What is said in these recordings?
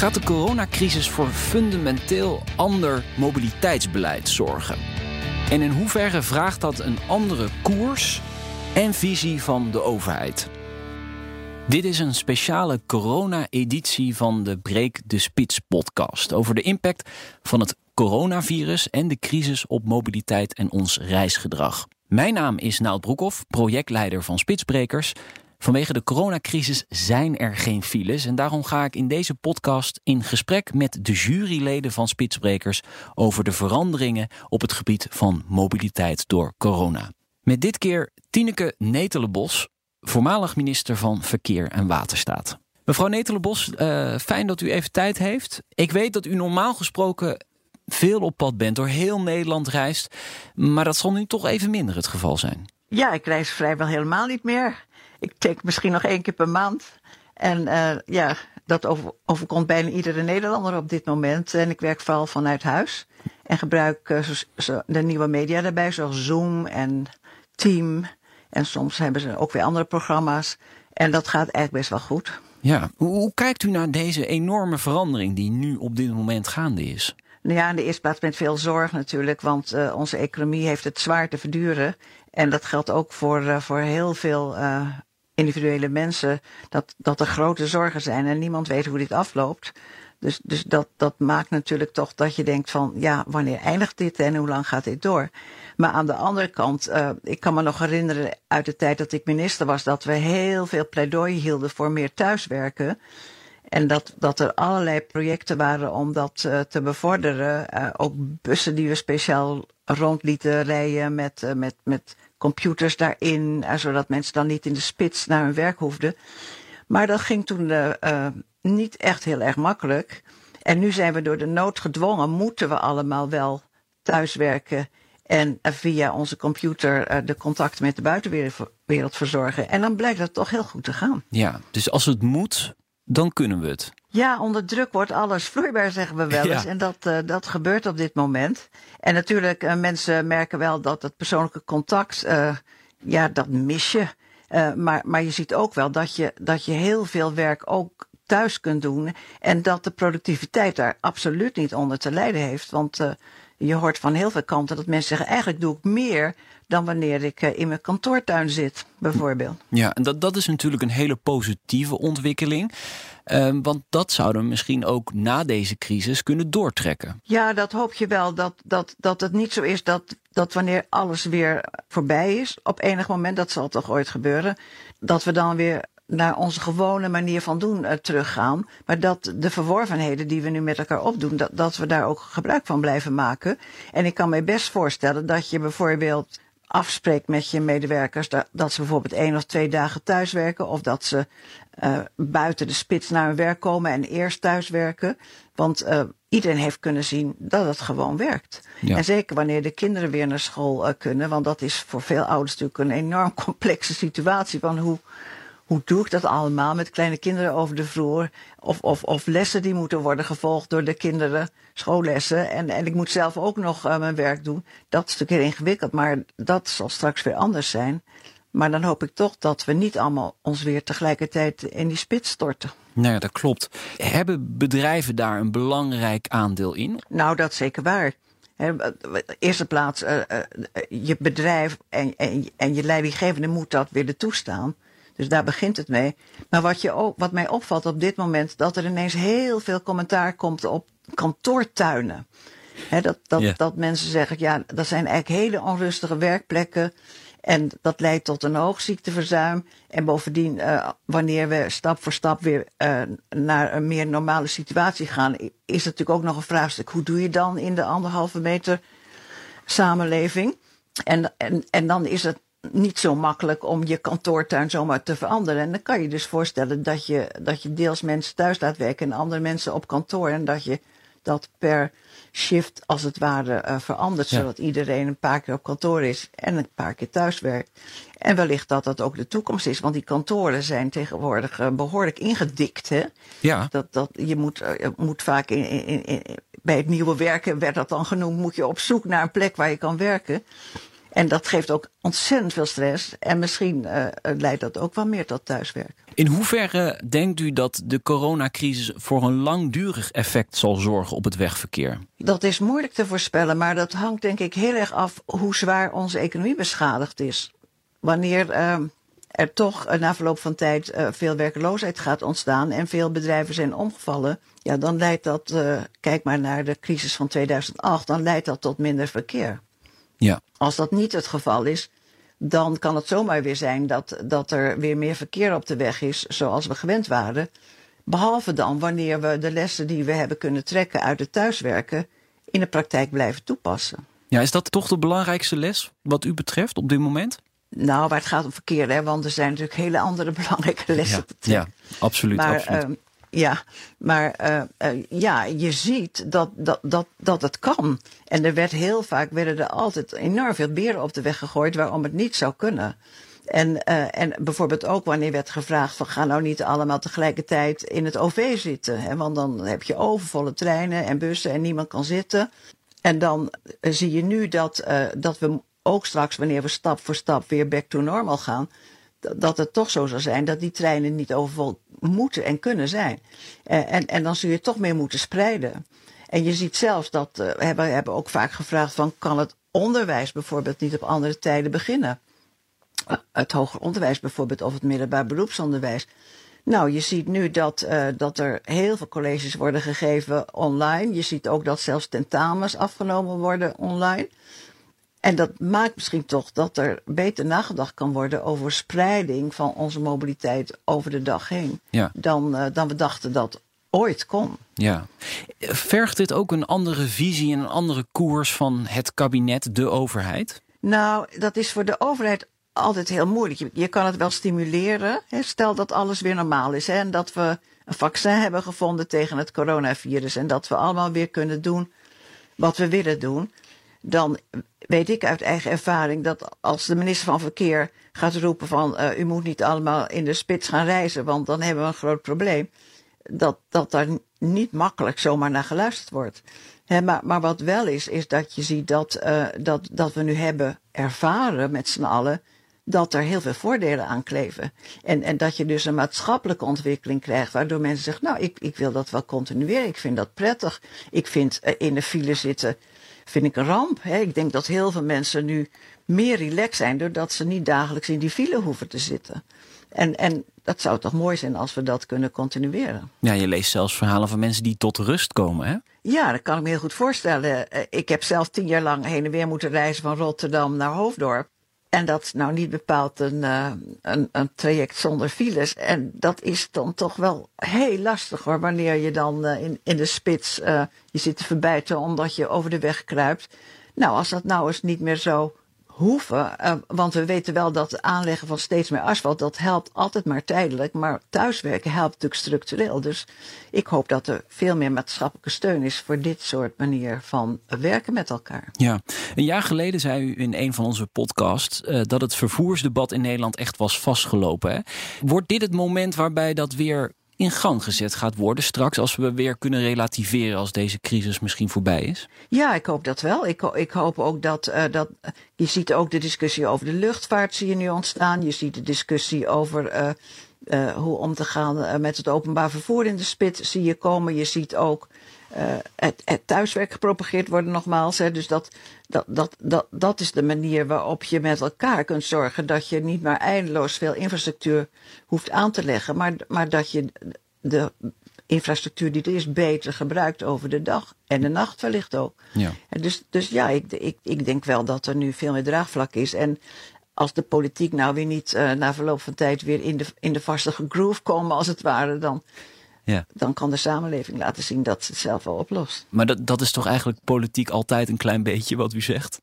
Gaat de coronacrisis voor fundamenteel ander mobiliteitsbeleid zorgen? En in hoeverre vraagt dat een andere koers en visie van de overheid? Dit is een speciale corona-editie van de Breek de Spits podcast over de impact van het coronavirus en de crisis op mobiliteit en ons reisgedrag. Mijn naam is Naald Broekhoff, projectleider van Spitsbrekers. Vanwege de coronacrisis zijn er geen files en daarom ga ik in deze podcast in gesprek met de juryleden van Spitsbrekers over de veranderingen op het gebied van mobiliteit door corona. Met dit keer Tineke Netelenbos, voormalig minister van Verkeer en Waterstaat. Mevrouw Netelenbos, uh, fijn dat u even tijd heeft. Ik weet dat u normaal gesproken veel op pad bent, door heel Nederland reist, maar dat zal nu toch even minder het geval zijn. Ja, ik reis vrijwel helemaal niet meer. Ik take misschien nog één keer per maand. En uh, ja, dat over, overkomt bijna iedere Nederlander op dit moment. En ik werk vooral vanuit huis. En gebruik uh, zo, zo de nieuwe media daarbij, zoals Zoom en Team. En soms hebben ze ook weer andere programma's. En dat gaat eigenlijk best wel goed. Ja, hoe, hoe kijkt u naar deze enorme verandering die nu op dit moment gaande is? Nou ja, in de eerste plaats met veel zorg natuurlijk, want uh, onze economie heeft het zwaar te verduren. En dat geldt ook voor, uh, voor heel veel uh, individuele mensen, dat, dat er grote zorgen zijn en niemand weet hoe dit afloopt. Dus, dus dat, dat maakt natuurlijk toch dat je denkt van, ja, wanneer eindigt dit en hoe lang gaat dit door? Maar aan de andere kant, uh, ik kan me nog herinneren uit de tijd dat ik minister was, dat we heel veel pleidooi hielden voor meer thuiswerken. En dat, dat er allerlei projecten waren om dat uh, te bevorderen. Uh, ook bussen die we speciaal rond lieten rijden met, met, met computers daarin, zodat mensen dan niet in de spits naar hun werk hoefden. Maar dat ging toen niet echt heel erg makkelijk. En nu zijn we door de nood gedwongen, moeten we allemaal wel thuiswerken en via onze computer de contacten met de buitenwereld verzorgen. En dan blijkt dat toch heel goed te gaan. Ja, dus als het moet, dan kunnen we het. Ja, onder druk wordt alles vloeibaar, zeggen we wel eens. Ja. En dat, uh, dat gebeurt op dit moment. En natuurlijk, uh, mensen merken wel dat het persoonlijke contact, uh, ja, dat mis je. maar, maar je ziet ook wel dat je, dat je heel veel werk ook thuis kunt doen. En dat de productiviteit daar absoluut niet onder te lijden heeft. Want je hoort van heel veel kanten dat mensen zeggen: eigenlijk doe ik meer dan wanneer ik in mijn kantoortuin zit, bijvoorbeeld. Ja, en dat, dat is natuurlijk een hele positieve ontwikkeling. Um, want dat zouden we misschien ook na deze crisis kunnen doortrekken. Ja, dat hoop je wel. Dat, dat, dat het niet zo is dat, dat wanneer alles weer voorbij is, op enig moment, dat zal toch ooit gebeuren, dat we dan weer naar onze gewone manier van doen uh, teruggaan. Maar dat de verworvenheden die we nu met elkaar opdoen, dat, dat we daar ook gebruik van blijven maken. En ik kan me best voorstellen dat je bijvoorbeeld afspreekt met je medewerkers dat, dat ze bijvoorbeeld één of twee dagen thuiswerken of dat ze uh, buiten de spits naar hun werk komen en eerst thuiswerken. Want uh, iedereen heeft kunnen zien dat het gewoon werkt. Ja. En zeker wanneer de kinderen weer naar school uh, kunnen, want dat is voor veel ouders natuurlijk een enorm complexe situatie van hoe hoe doe ik dat allemaal met kleine kinderen over de vloer? Of, of, of lessen die moeten worden gevolgd door de kinderen, schoollessen. En, en ik moet zelf ook nog uh, mijn werk doen. Dat is natuurlijk heel ingewikkeld, maar dat zal straks weer anders zijn. Maar dan hoop ik toch dat we niet allemaal ons weer tegelijkertijd in die spits storten. Nou ja, dat klopt. Hebben bedrijven daar een belangrijk aandeel in? Nou, dat is zeker waar. Eerste plaats, uh, uh, je bedrijf en, en, en je leidinggevende moet dat willen toestaan. Dus daar begint het mee. Maar wat, je ook, wat mij opvalt op dit moment, dat er ineens heel veel commentaar komt op kantoortuinen. He, dat, dat, yeah. dat mensen zeggen, ja, dat zijn eigenlijk hele onrustige werkplekken. En dat leidt tot een hoog ziekteverzuim. En bovendien, uh, wanneer we stap voor stap weer uh, naar een meer normale situatie gaan, is het natuurlijk ook nog een vraagstuk. Hoe doe je dan in de anderhalve meter samenleving? En, en, en dan is het niet zo makkelijk om je kantoortuin zomaar te veranderen. En dan kan je dus voorstellen dat je, dat je deels mensen thuis laat werken en andere mensen op kantoor. En dat je dat per shift als het ware uh, verandert. Ja. Zodat iedereen een paar keer op kantoor is en een paar keer thuis werkt. En wellicht dat dat ook de toekomst is. Want die kantoren zijn tegenwoordig uh, behoorlijk ingedikt. Hè? Ja. Dat, dat, je moet, uh, moet vaak in, in, in, bij het nieuwe werken, werd dat dan genoemd, moet je op zoek naar een plek waar je kan werken. En dat geeft ook ontzettend veel stress. En misschien uh, leidt dat ook wel meer tot thuiswerk. In hoeverre denkt u dat de coronacrisis voor een langdurig effect zal zorgen op het wegverkeer? Dat is moeilijk te voorspellen, maar dat hangt denk ik heel erg af hoe zwaar onze economie beschadigd is. Wanneer uh, er toch na verloop van tijd uh, veel werkloosheid gaat ontstaan en veel bedrijven zijn omgevallen, ja, dan leidt dat, kijk maar naar de crisis van 2008, dan leidt dat tot minder verkeer. Ja. Als dat niet het geval is, dan kan het zomaar weer zijn dat, dat er weer meer verkeer op de weg is, zoals we gewend waren. Behalve dan wanneer we de lessen die we hebben kunnen trekken uit het thuiswerken in de praktijk blijven toepassen. Ja, is dat toch de belangrijkste les wat u betreft op dit moment? Nou, waar het gaat om verkeer, hè, want er zijn natuurlijk hele andere belangrijke lessen ja, te trekken. Ja, absoluut. Maar, absoluut. Uh, ja, maar uh, uh, ja, je ziet dat, dat, dat, dat het kan. En er werd heel vaak, werden er altijd enorm veel beren op de weg gegooid waarom het niet zou kunnen. En, uh, en bijvoorbeeld ook wanneer werd gevraagd van ga nou niet allemaal tegelijkertijd in het OV zitten. Hè, want dan heb je overvolle treinen en bussen en niemand kan zitten. En dan zie je nu dat, dat we ook straks wanneer we stap voor stap weer back to normal gaan, dat het toch zo zal zijn dat die treinen niet overvol moeten en kunnen zijn. Uh, en, en dan zul je toch meer moeten spreiden. En je ziet zelfs dat, uh, we hebben, ook vaak gevraagd van kan het onderwijs bijvoorbeeld niet op andere tijden beginnen? Uh, het hoger onderwijs bijvoorbeeld of het middelbaar beroepsonderwijs. Nou, je ziet nu dat, dat er heel veel colleges worden gegeven online. Je ziet ook dat zelfs tentamens afgenomen worden online. En dat maakt misschien toch dat er beter nagedacht kan worden over spreiding van onze mobiliteit over de dag heen. Ja. Dan, uh, dan we dachten dat ooit kon. Ja. Vergt dit ook een andere visie en een andere koers van het kabinet, de overheid? Nou, dat is voor de overheid altijd heel moeilijk. Je, je kan het wel stimuleren. Hè, stel dat alles weer normaal is hè, en dat we een vaccin hebben gevonden tegen het coronavirus en dat we allemaal weer kunnen doen wat we willen doen dan weet ik uit eigen ervaring dat als de minister van Verkeer gaat roepen van uh, u moet niet allemaal in de spits gaan reizen, want dan hebben we een groot probleem, dat, dat daar niet makkelijk zomaar naar geluisterd wordt. Maar, maar wat wel is, is dat je ziet dat, uh, dat, dat we nu hebben ervaren met z'n allen dat er heel veel voordelen aan kleven. En, en dat je dus een maatschappelijke ontwikkeling krijgt, waardoor mensen zeggen, nou, ik, ik wil dat wel continueren, ik vind dat prettig. Ik vind uh, in de file zitten vind ik een ramp. Hè. Ik denk dat heel veel mensen nu meer relaxed zijn doordat ze niet dagelijks in die file hoeven te zitten. En, en dat zou toch mooi zijn als we dat kunnen continueren. Ja, je leest zelfs verhalen van mensen die tot rust komen, hè? Ja, dat kan ik me heel goed voorstellen. Ik heb zelf tien jaar lang heen en weer moeten reizen van Rotterdam naar Hoofddorp. En dat nou niet bepaald een, uh, een, een, traject zonder files. En dat is dan toch wel heel lastig hoor. Wanneer je dan uh, in, in de spits uh, je zit te verbijten omdat je over de weg kruipt. Nou, als dat nou eens niet meer zo hoeven. want we weten wel dat het aanleggen van steeds meer asfalt, dat helpt altijd maar tijdelijk. Maar thuiswerken helpt natuurlijk structureel. Dus ik hoop dat er veel meer maatschappelijke steun is voor dit soort manier van werken met elkaar. Ja, een jaar geleden zei u in een van onze podcasts uh, dat het vervoersdebat in Nederland echt was vastgelopen. Hè? Wordt dit het moment waarbij dat weer in gang gezet gaat worden straks als we weer kunnen relativeren als deze crisis misschien voorbij is? Ja, ik hoop dat wel. Ik, ik hoop ook dat, uh, dat je ziet ook de discussie over de luchtvaart zie je nu ontstaan. Je ziet de discussie over uh, uh, hoe om te gaan met het openbaar vervoer in de spit zie je komen. Je ziet ook het, het, thuiswerk gepropageerd worden nogmaals. Hè. Dus dat, dat, dat, dat, dat is de manier waarop je met elkaar kunt zorgen dat je niet maar eindeloos veel infrastructuur hoeft aan te leggen, maar, maar dat je de infrastructuur die er is beter gebruikt over de dag en de nacht wellicht ook. Ja. Dus, dus ja, ik, ik, ik denk wel dat er nu veel meer draagvlak is. En als de politiek nou weer niet uh, na verloop van tijd weer in de, in de vaste groove komen als het ware, dan, ja. dan kan de samenleving laten zien dat ze het zelf wel oplost. Maar dat, dat is toch eigenlijk politiek altijd een klein beetje wat u zegt?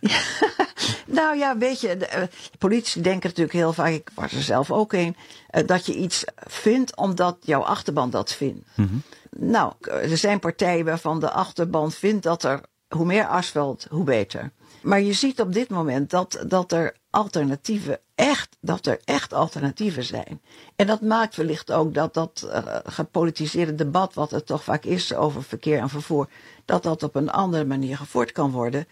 Ja, Nou ja, weet je, de, uh, politici denken natuurlijk heel vaak, ik was er zelf ook een, uh, dat je iets vindt omdat jouw achterban dat vindt. Mm -hmm. Nou, er zijn partijen waarvan de achterban vindt dat er hoe meer asfalt, hoe beter. Maar je ziet op dit moment dat, dat er alternatieven echt, dat er echt alternatieven zijn. En dat maakt wellicht ook dat dat uh, gepolitiseerde debat, wat er toch vaak is over verkeer en vervoer, dat dat op een andere manier gevoerd kan worden.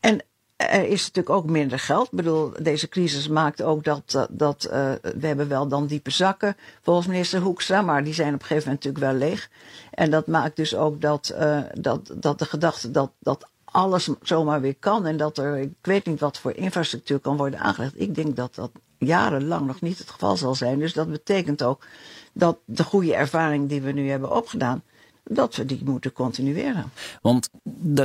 En er is natuurlijk ook minder geld. Ik bedoel, deze crisis maakt ook dat, dat uh, we hebben wel dan diepe zakken, volgens minister Hoekstra, maar die zijn op een gegeven moment natuurlijk wel leeg. En dat maakt dus ook dat, dat, dat de gedachte dat, dat alles zomaar weer kan en dat er, ik weet niet wat voor infrastructuur kan worden aangelegd. Ik denk dat dat jarenlang nog niet het geval zal zijn. Dus dat betekent ook dat de goede ervaring die we nu hebben opgedaan, dat we die moeten continueren. Want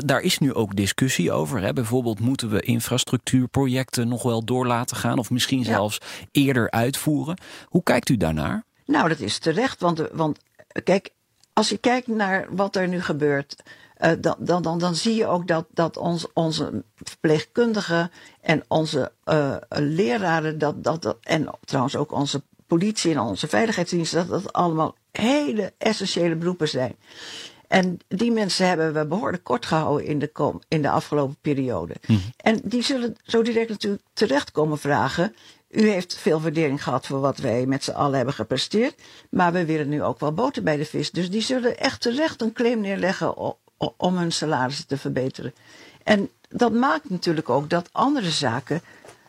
daar is nu ook discussie over. Hè? Bijvoorbeeld moeten we infrastructuurprojecten nog wel door laten gaan of misschien zelfs eerder uitvoeren. Hoe kijkt u daarnaar? Nou, dat is terecht. Want, want kijk, als je kijkt naar wat er nu gebeurt. Uh, dan, dan, dan, dan zie je ook dat, dat ons, onze verpleegkundigen en onze uh, leraren, dat, dat, en trouwens ook onze politie en onze veiligheidsdiensten, dat dat allemaal hele essentiële beroepen zijn. En die mensen hebben we behoorlijk kort gehouden in de, kom, in de afgelopen periode. Mm. En die zullen zo direct natuurlijk terecht komen vragen. U heeft veel waardering gehad voor wat wij met z'n allen hebben gepresteerd. Maar we willen nu ook wel boter bij de vis. Dus die zullen echt terecht een claim neerleggen om hun salarissen te verbeteren. En dat maakt natuurlijk ook dat andere zaken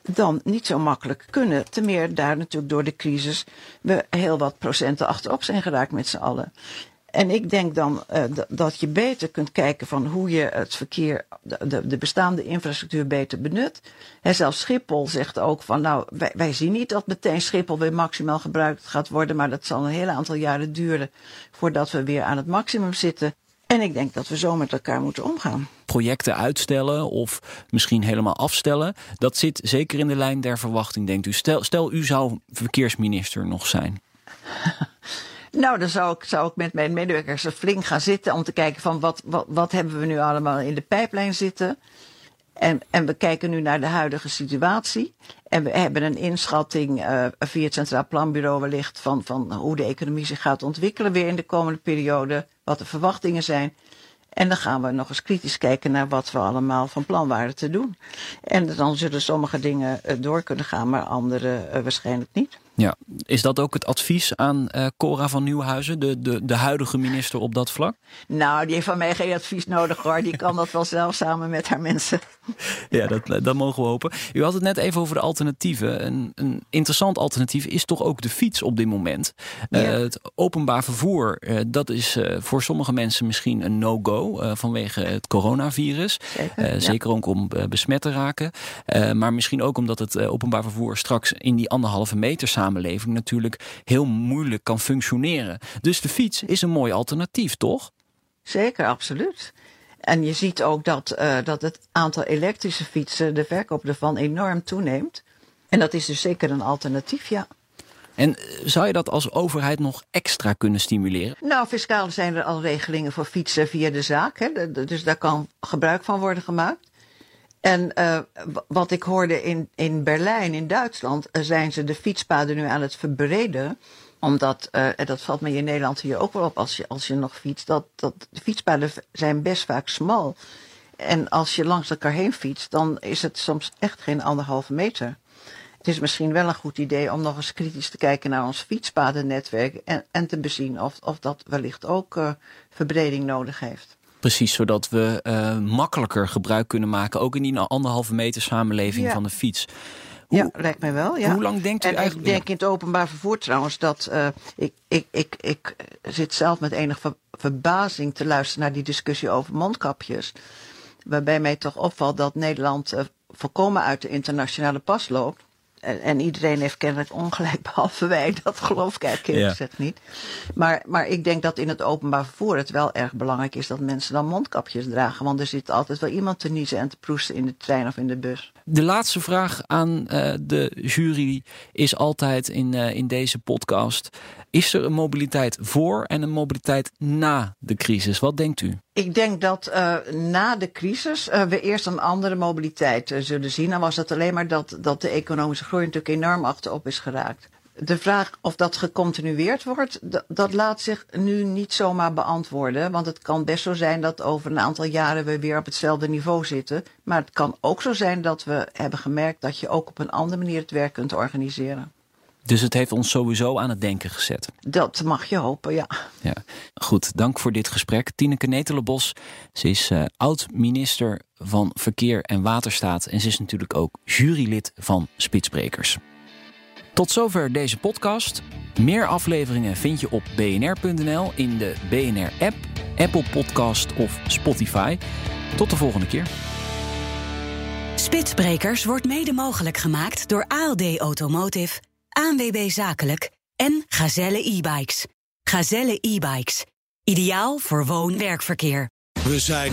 dan niet zo makkelijk kunnen. Ten meer daar natuurlijk door de crisis we heel wat procenten achterop zijn geraakt met z'n allen. En ik denk dan uh, dat je beter kunt kijken van hoe je het verkeer, de, de bestaande infrastructuur beter benut. En zelfs Schiphol zegt ook van nou, wij, wij zien niet dat meteen Schiphol weer maximaal gebruikt gaat worden, maar dat zal een hele aantal jaren duren voordat we weer aan het maximum zitten. En ik denk dat we zo met elkaar moeten omgaan. Projecten uitstellen of misschien helemaal afstellen, dat zit zeker in de lijn der verwachting, denkt u. Stel, stel u zou verkeersminister nog zijn. Nou, dan zou ik, zou ik met mijn medewerkers flink gaan zitten om te kijken van wat, wat, wat hebben we nu allemaal in de pijplijn zitten. En, en we kijken nu naar de huidige situatie. En we hebben een inschatting uh, via het Centraal Planbureau wellicht van, van hoe de economie zich gaat ontwikkelen weer in de komende periode. Wat de verwachtingen zijn. En dan gaan we nog eens kritisch kijken naar wat we allemaal van plan waren te doen. En dan zullen sommige dingen door kunnen gaan, maar andere uh, waarschijnlijk niet. Ja, is dat ook het advies aan uh, Cora van Nieuwhuizen, de, de, de huidige minister op dat vlak? Nou, die heeft van mij geen advies nodig hoor. Die kan dat wel zelf samen met haar mensen. Ja, dat, dat mogen we hopen. U had het net even over de alternatieven. Een, een interessant alternatief is toch ook de fiets op dit moment. Ja. Uh, het openbaar vervoer, uh, dat is voor sommige mensen misschien een no-go vanwege het coronavirus. Zeker, ja. zeker ook om besmet te raken. maar misschien ook omdat het openbaar vervoer straks in die anderhalve meter samen samenleving natuurlijk heel moeilijk kan functioneren. Dus de fiets is een mooi alternatief, toch? Zeker, absoluut. En je ziet ook dat, uh, dat het aantal elektrische fietsen, de verkoop ervan enorm toeneemt. En dat is dus zeker een alternatief, ja. En zou je dat als overheid nog extra kunnen stimuleren? Nou, fiscaal zijn er al regelingen voor fietsen via de zaak. Hè? Dus daar kan gebruik van worden gemaakt. En uh, wat ik hoorde in, in Berlijn, in Duitsland, uh, zijn ze de fietspaden nu aan het verbreden. Omdat, uh, en dat valt me in Nederland hier ook wel op als je, als je nog fietst, dat, dat de fietspaden zijn best vaak smal. En als je langs elkaar heen fietst, dan is het soms echt geen anderhalve meter. Het is misschien wel een goed idee om nog eens kritisch te kijken naar ons fietspadennetwerk en, en te bezien of, of dat wellicht ook verbreding nodig heeft. Precies, zodat we uh, makkelijker gebruik kunnen maken, ook in die anderhalve meter samenleving ja. van de fiets. Hoe, ja, lijkt mij wel. Ja. Hoe lang denkt u en eigenlijk? Ik denk in het openbaar vervoer trouwens dat uh, ik, ik, ik, ik zit zelf met enige ver, verbazing te luisteren naar die discussie over mondkapjes. Waarbij mij toch opvalt dat Nederland uh, volkomen uit de internationale pas loopt. En, en, iedereen heeft kennelijk ongelijk, behalve wij. Dat geloof ik eigenlijk ja. gezegd niet. Maar, maar ik denk dat in het openbaar vervoer het wel erg belangrijk is dat mensen dan mondkapjes dragen. Want er zit altijd wel iemand te niezen en te proesten in de trein of in de bus. De laatste vraag aan uh, de jury is altijd in, uh, in deze podcast. Is er een mobiliteit voor en een mobiliteit na de crisis? Wat denkt u? Ik denk dat uh, na de crisis we eerst een andere mobiliteit zullen zien. Dan was het alleen maar dat, dat de economische groei natuurlijk enorm achterop is geraakt de vraag of dat gecontinueerd wordt, dat laat zich nu niet zomaar beantwoorden. Want het kan best zo zijn dat over een aantal jaren we weer op hetzelfde niveau zitten. Maar het kan ook zo zijn dat we hebben gemerkt dat je ook op een andere manier het werk kunt organiseren. Dus het heeft ons sowieso aan het denken gezet. Dat mag je hopen, ja. ja. Goed, dank voor dit gesprek. Tineke Netelenbos, ze is uh, oud-minister van Verkeer en Waterstaat... en ze is natuurlijk ook jurylid van Spitsbrekers. Tot zover deze podcast. Meer afleveringen vind je op bnr.nl in de BNR-app, Apple Podcast of Spotify. Tot de volgende keer. Spitsbrekers wordt mede mogelijk gemaakt door ALD Automotive, ANWB Zakelijk en Gazelle e-bikes. Gazelle e-bikes. Ideaal voor woon-werkverkeer. We zijn